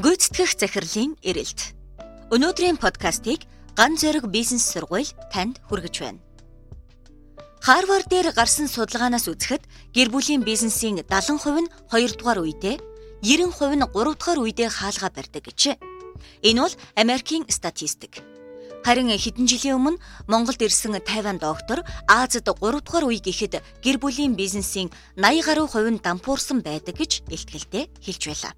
Гүйцэтгэх захирлын эрэлт. Өнөөдрийн подкастыг Ган зэрэг бизнес сургууль танд хүргэж байна. Харвард дээр гарсан судалгаанаас үзэхэд гэр бүлийн бизнесийн 70% нь 2 дугаар үедээ, 90% нь 3 дугаар үедээ хаалга барьдаг гэж. Энэ бол Америкийн статистик. Харин хэдэн жилийн өмнө Монголд ирсэн 50 доктор Азад 3 дугаар үе гэхэд гэр бүлийн бизнесийн 80 гаруй хувь нь дампуурсан байдаг гэж илтгэлтэй хэлж байлаа.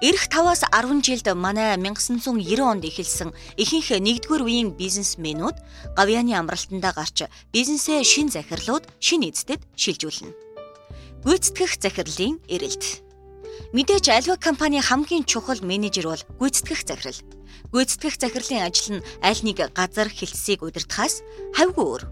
Ирэх 5-аас 10 жилд манай 1990 онд эхэлсэн ихэнх нэгдүгээр үеийн бизнесмэнүүд гавьяаны амралтандаа гарч бизнесээ шин захирлууд шин эздэд шилжүүлнэ. Гүйцэтгэх захирлын эрэлт. Мэдээж альва компани хамгийн чухал менежер бол гүйцэтгэх захирал. Гүйцэтгэх захирлын ажил нь аль нэг газар хилцсийг удирдахаас хавьгүй өөр.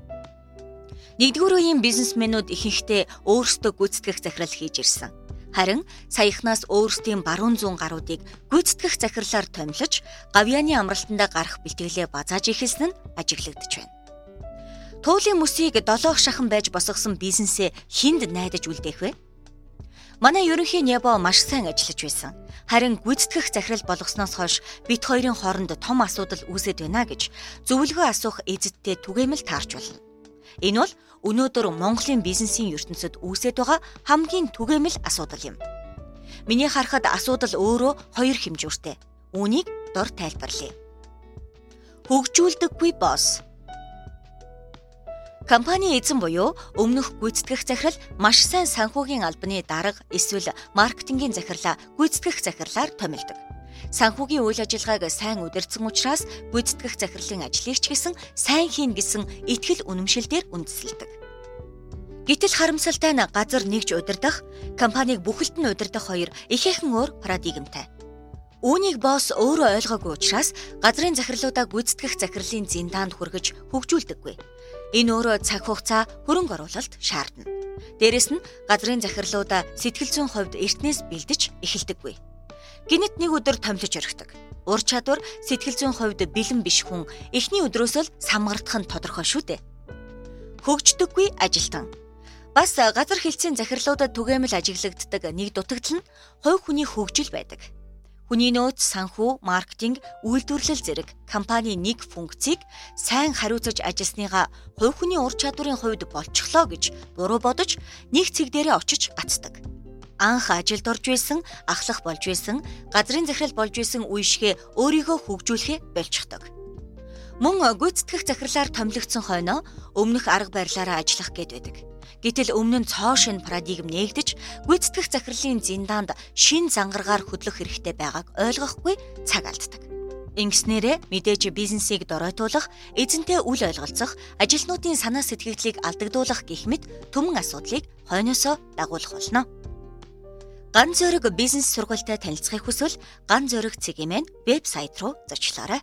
Нэгдүгээр үеийн бизнесмэнүүд ихэнхдээ өөрсдөө гүйцэтгэх захирал хийж ирсэн. Харин саяхнаас өөрсдийн баруун зүүн гаруудыг гүйцэтгэх захирлаар томилж, гавьяаны амралтандаа гарах бэлтгэлээ базааж ихэлсэн нь ажиглагдж байна. Туулын мөсийг долоох шахан байж босгосон бизнесээ хинд найдаж үлдээх вэ? Манай ерөнхий Нябо маш сайн ажиллаж байсан. Харин гүйцэтгэх захирал болгосноос хойш бит хоёрын хооронд том асуудал үүсэт байна гэж зөвлөгөө асуух эзэдтэй түгээмэл таарч байна. Энэ бол өнөөдөр Монголын бизнесийн ертөнцид үүсэж байгаа хамгийн түгээмэл асуудал юм. Миний харахад асуудал өөрөө хоёр хэмжүүртэй. Үүнийг дор тайлбарлая. Хөгжүүлдэггүй босс Компани эзэн буюу өмнөх гүйцэтгэх захирал маш сайн санхүүгийн албаны дарга эсвэл маркетингийн захирлаа гүйцэтгэх захирлаар томилдог санхүүгийн үйл ажиллагааг сайн удирдсан учраас гүйцэтгэх захирлын ажлыг ч гэсэн сайн хийн гэсэн итгэл үнэмшил дээр үндэслэдэг. Гэтэл харамсалтай нь газар нэгж удирдах, компанийг бүхэлд нь удирдах хоёр ихээхэн өөр парадигмтай. Үүнийг босс өөрөө ойлгоогүй учраас газрын захирлуудаа гүйцэтгэх захирлын зиндаанд хүргэж хөгжүүлдэггүй. Энэ өөрөө цаг хугацаа хөрөнгө оруулалт шаардна. Дээрэс нь газрын захирлуудаа сэтгэл зүйн хувьд эртнээс бэлдэж эхэлдэггүй. Гинэт нэг өдөр томлож орхидог. Ур чадвар сэтгэл зүйн хувьд бэлэн биш хүн эхний өдрөөс л самгардах нь тодорхой шүү дээ. Хөгждөггүй ажилтан. Бас газар хэлцийн захирлуудад түгээмэл ажиглагддаг нэг дутагдал нь хувь хүний хөгжил байдаг. Хүний нөөц, санхүү, маркетинг, үйлдвэрлэл зэрэг компани нэг функцийг сайн хариуцаж ажилласныгаа хувь хүний ур чадварын хувьд болчихлоо гэж буруу бодож нэг цэг дээрээ очиж гацдаг анх ажилд орж байсан, ахлах болж байсан, газрын захирал болж байсан үеишгээ өөрийгөө хөгжүүлэхэ болчихдог. Мөн гүйцэтгэх захирлаар томилогдсон хойноо өмнөх арга барилаараа ажиллах гээд байдаг. Гэтэл өмнө нь цоо шин парадигм нээгдэж гүйцэтгэх захирлын зиндаанд шин зангаргаар хөдлөх хэрэгтэй байгааг ойлгохгүй цаг алддаг. Ингэснээрээ мэдээж бизнесийг доройтуулах, эзэнтэй үл ойлголцох, ажилтнуудын санаа сэтгэлдлийг алдагдуулах гэх мэт төмөн асуудлыг хойноосоо дагуулах болно. Ган зөрөг бизнес сургуультай танилцахыг хүсвэл Ган зөрөг цэгийн маань вебсайт руу зочлоорой.